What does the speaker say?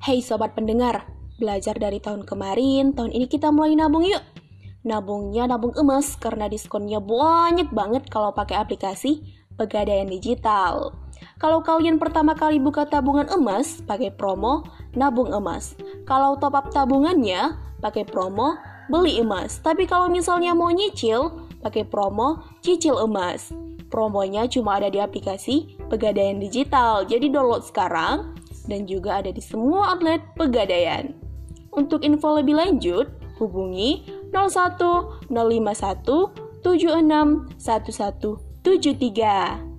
Hey sobat pendengar, belajar dari tahun kemarin, tahun ini kita mulai nabung yuk. Nabungnya nabung emas karena diskonnya banyak banget kalau pakai aplikasi Pegadaian Digital. Kalau kalian pertama kali buka tabungan emas, pakai promo nabung emas. Kalau top up tabungannya, pakai promo beli emas. Tapi kalau misalnya mau nyicil, pakai promo cicil emas. Promonya cuma ada di aplikasi Pegadaian Digital. Jadi download sekarang dan juga ada di semua outlet pegadaian. Untuk info lebih lanjut, hubungi 01 051 76 1173.